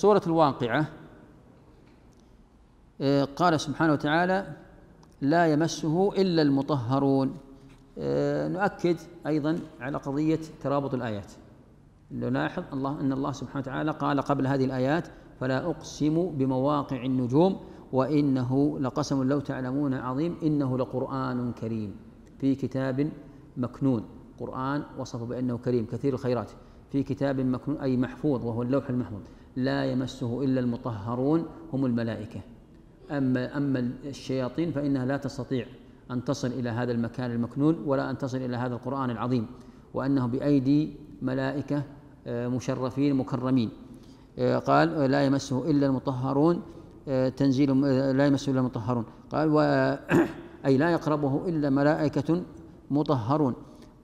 سورة الواقعة آه، قال سبحانه وتعالى لا يمسه إلا المطهرون. آه، نؤكد أيضا على قضية ترابط الآيات. نلاحظ الله أن الله سبحانه وتعالى قال قبل هذه الآيات فلا أقسم بمواقع النجوم وإنه لقسم لو تعلمون عظيم إنه لقرآن كريم. في كتاب مكنون قرآن وصف بأنه كريم كثير الخيرات. في كتاب مكنون أي محفوظ وهو اللوح المحفوظ. لا يمسه إلا المطهرون هم الملائكة. أما أما الشياطين فإنها لا تستطيع أن تصل إلى هذا المكان المكنون ولا أن تصل إلى هذا القرآن العظيم وأنه بأيدي ملائكة آه، مشرفين مكرمين. آه، قال لا يمسه إلا المطهرون آه، تنزيل لا يمسه إلا المطهرون. قال و أي لا يقربه إلا ملائكة مطهرون.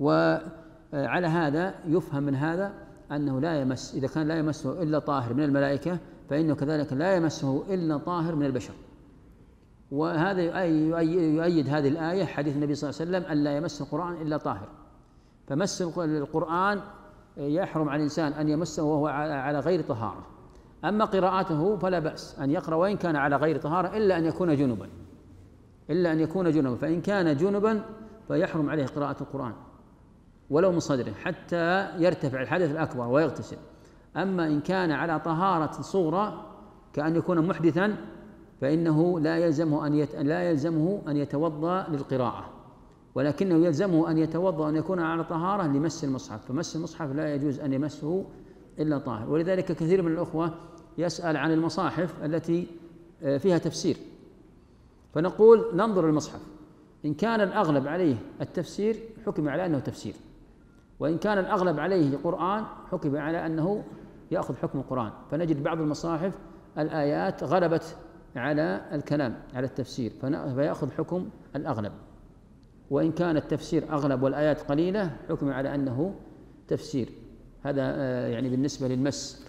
وعلى هذا يفهم من هذا أنه لا يمس إذا كان لا يمسه إلا طاهر من الملائكة فإنه كذلك لا يمسه إلا طاهر من البشر. وهذا يؤيد هذه الآية حديث النبي صلى الله عليه وسلم أن لا يمس القرآن إلا طاهر. فمس القرآن يحرم على الإنسان أن يمسه وهو على غير طهارة. أما قراءته فلا بأس أن يقرأ وإن كان على غير طهارة إلا أن يكون جنبا. إلا أن يكون جنبا. فإن كان جنبا فيحرم عليه قراءة القرآن. ولو من صدره حتى يرتفع الحدث الأكبر ويغتسل. أما إن كان على طهارة صغرى كأن يكون محدثا فإنه لا يلزمه أن يت... لا يلزمه أن يتوضأ للقراءة. ولكنه يلزمه أن يتوضأ أن يكون على طهارة لمس المصحف فمس المصحف لا يجوز أن يمسه إلا طاهر. ولذلك كثير من الأخوة يسأل عن المصاحف التي آه، فيها تفسير. فنقول ننظر المصحف. إن كان الأغلب عليه التفسير حكم على أنه تفسير. وإن كان الأغلب عليه قرآن حكم على أنه يأخذ حكم القرآن. فنجد بعض المصاحف الآيات غلبت على الكلام على التفسير فيأخذ حكم الأغلب. وإن كان التفسير أغلب والآيات قليلة حكم على أنه تفسير. هذا آه، يعني بالنسبة للمس.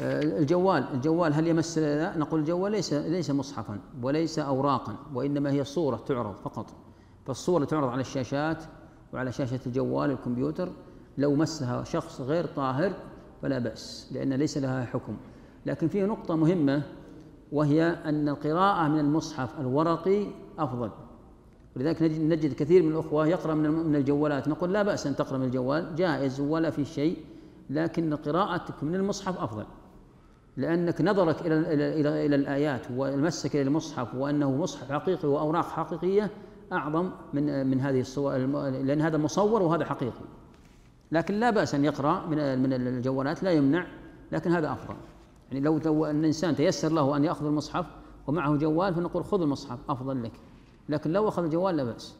آه، الجوال الجوال هل يمس لا؟ نقول الجوال ليس ليس مصحفا وليس أوراقا وإنما هي صورة تعرض فقط. فالصورة تعرض على الشاشات وعلى شاشة الجوال الكمبيوتر. لو مسها شخص غير طاهر فلا بأس لأن ليس لها حكم. لكن فيه نقطة مهمة وهي أن القراءة من المصحف الورقي أفضل. ولذلك نجد كثير من الأخوة يقرأ من الجوالات. نقول لا بأس أن تقرأ من الجوال جائز ولا في شيء لكن قراءتك من المصحف أفضل. لأنك نظرك إلى إلى, إلى الآيات ومسك إلى المصحف وأنه مصحف حقيقي وأوراق حقيقية أعظم من من هذه الصور لأن هذا مصور وهذا حقيقي. لكن لا بأس أن يقرأ من من الجوالات لا يمنع لكن هذا أفضل. يعني لو لو أن الإنسان تيسر له أن يأخذ المصحف ومعه جوال فنقول خذ المصحف أفضل لك. لكن لو أخذ الجوال لا بأس.